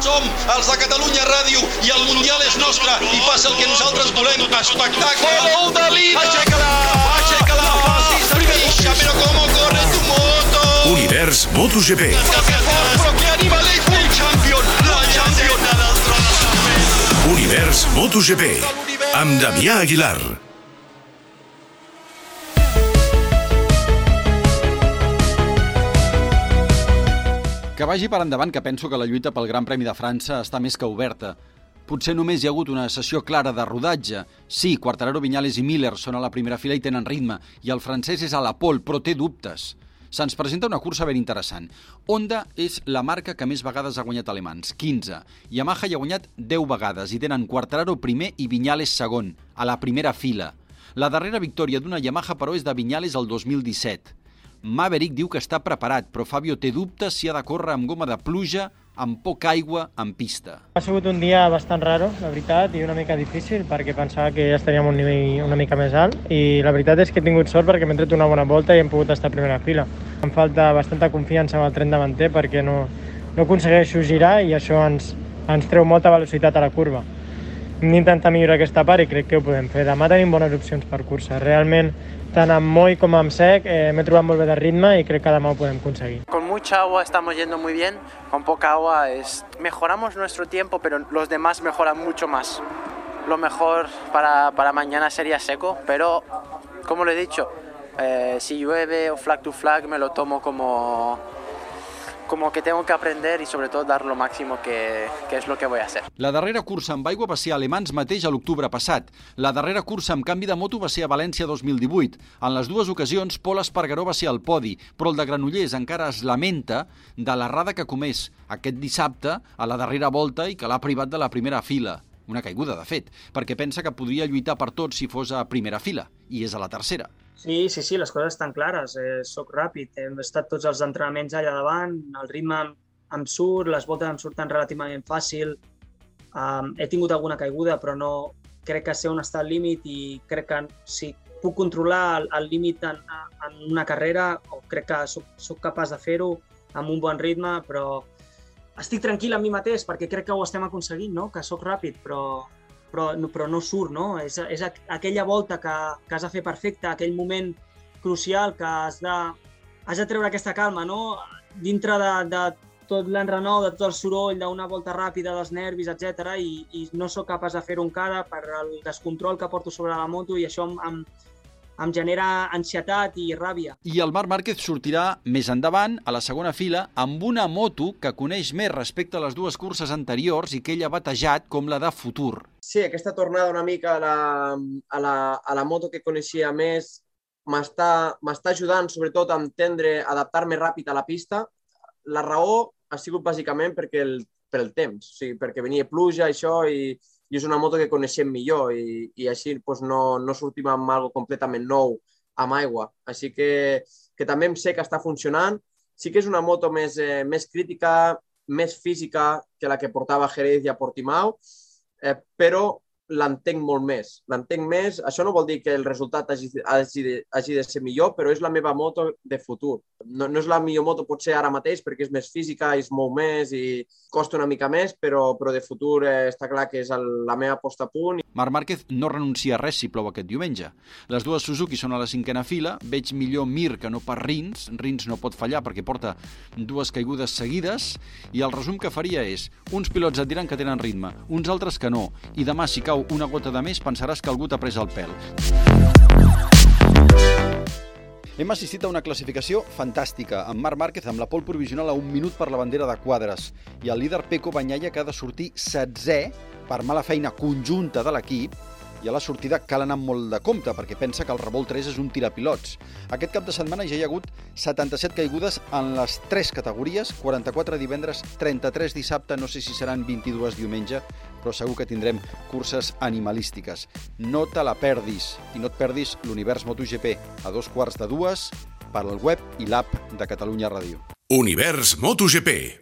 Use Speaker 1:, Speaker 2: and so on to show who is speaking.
Speaker 1: Som els de Catalunya Ràdio i el Mundial és nostre i passa el que nosaltres volem. Espectacle! Gol de Lina! Aixeca-la! Aixeca-la! Fixa, però com corre tu moto!
Speaker 2: Univers MotoGP.
Speaker 1: Però que animal el champion! La champion!
Speaker 2: Univers MotoGP. Amb Damià Aguilar.
Speaker 3: Que vagi per endavant que penso que la lluita pel Gran Premi de França està més que oberta. Potser només hi ha hagut una sessió clara de rodatge. Sí, Quartararo, Viñales i Miller són a la primera fila i tenen ritme, i el francès és a la pol, però té dubtes. Se'ns presenta una cursa ben interessant. Honda és la marca que més vegades ha guanyat alemans, 15. Yamaha hi ha guanyat 10 vegades i tenen Quartararo primer i Viñales segon, a la primera fila. La darrera victòria d'una Yamaha, però, és de Viñales el 2017. Maverick diu que està preparat, però Fabio té dubtes si ha de córrer amb goma de pluja, amb poca aigua, en pista.
Speaker 4: Ha sigut un dia bastant raro, la veritat, i una mica difícil, perquè pensava que ja estaríem a un nivell una mica més alt, i la veritat és que he tingut sort perquè m'he tret una bona volta i hem pogut estar a primera fila. Em falta bastanta confiança amb el tren davanter perquè no, no aconsegueixo girar i això ens, ens treu molta velocitat a la curva. Hem d'intentar millorar aquesta part i crec que ho podem fer. Demà tenim bones opcions per cursa. Realment, tant amb moll com amb sec, eh, m'he trobat molt bé de ritme i crec que demà ho podem aconseguir.
Speaker 5: Con mucha agua estamos yendo muy bien, con poca agua es mejoramos nuestro tiempo, pero los demás mejoran mucho más. Lo mejor para, para mañana sería seco, pero como lo he dicho, eh, si llueve o flag to flag me lo tomo como, como que tengo que aprender y sobre todo dar lo máximo que, que es lo que voy a hacer.
Speaker 3: La darrera cursa amb aigua va ser a Alemans mateix a l'octubre passat. La darrera cursa amb canvi de moto va ser a València 2018. En les dues ocasions, Pol Espargaró va ser al podi, però el de Granollers encara es lamenta de l'errada que comés aquest dissabte a la darrera volta i que l'ha privat de la primera fila. Una caiguda, de fet, perquè pensa que podria lluitar per tot si fos a primera fila, i és a la tercera.
Speaker 6: Sí, sí, sí, les coses estan clares. Eh, soc ràpid, hem estat tots els entrenaments allà davant, el ritme em, surt, les voltes em surten relativament fàcil. Um, he tingut alguna caiguda, però no crec que sé on està el límit i crec que si puc controlar el límit en, en una carrera, o crec que soc, soc capaç de fer-ho amb un bon ritme, però estic tranquil amb mi mateix perquè crec que ho estem aconseguint, no? que sóc ràpid, però, però, no, però no surt, no? És, és aquella volta que, que has de fer perfecta, aquell moment crucial que has de, has de treure aquesta calma, no? Dintre de, de tot l'enrenou, de tot el soroll, d'una volta ràpida, dels nervis, etc. I, i no sóc capaç de fer-ho encara per el descontrol que porto sobre la moto i això em, em, em genera ansietat i ràbia.
Speaker 3: I el Marc Márquez sortirà més endavant, a la segona fila, amb una moto que coneix més respecte a les dues curses anteriors i que ell ha batejat com la de futur.
Speaker 7: Sí, aquesta tornada una mica a la, a la, a la moto que coneixia més m'està ajudant sobretot a entendre, a adaptar-me ràpid a la pista. La raó ha sigut bàsicament perquè el, per el temps, o sigui, perquè venia pluja, això, i, i és una moto que coneixem millor i, i així pues, no, no sortim amb algo completament nou amb aigua. Així que, que també em sé que està funcionant. Sí que és una moto més, eh, més crítica, més física que la que portava Jerez i a Portimao, eh, però l'entenc molt més. L'entenc més. Això no vol dir que el resultat hagi, hagi, de, hagi de ser millor, però és la meva moto de futur. No, no és la millor moto potser ara mateix perquè és més física, es mou més i costa una mica més, però, però de futur eh, està clar que és el, la meva posta a punt.
Speaker 3: Marc Márquez no renuncia a res si plou aquest diumenge. Les dues Suzuki són a la cinquena fila, veig millor Mir que no per Rins, Rins no pot fallar perquè porta dues caigudes seguides, i el resum que faria és, uns pilots et diran que tenen ritme, uns altres que no, i demà si cau una gota de més pensaràs que algú t'ha pres el pèl. Hem assistit a una classificació fantàstica, amb Marc Márquez amb la pol provisional a un minut per la bandera de quadres i el líder Peco Banyalla que ha de sortir setzè per mala feina conjunta de l'equip i a la sortida cal anar molt de compte perquè pensa que el Revolt 3 és un tirapilots. Aquest cap de setmana ja hi ha hagut 77 caigudes en les tres categories, 44 divendres, 33 dissabte, no sé si seran 22 diumenge, però segur que tindrem curses animalístiques. No te la perdis i no et perdis l'Univers MotoGP a dos quarts de dues per al web i l'app de Catalunya Ràdio.
Speaker 2: Univers MotoGP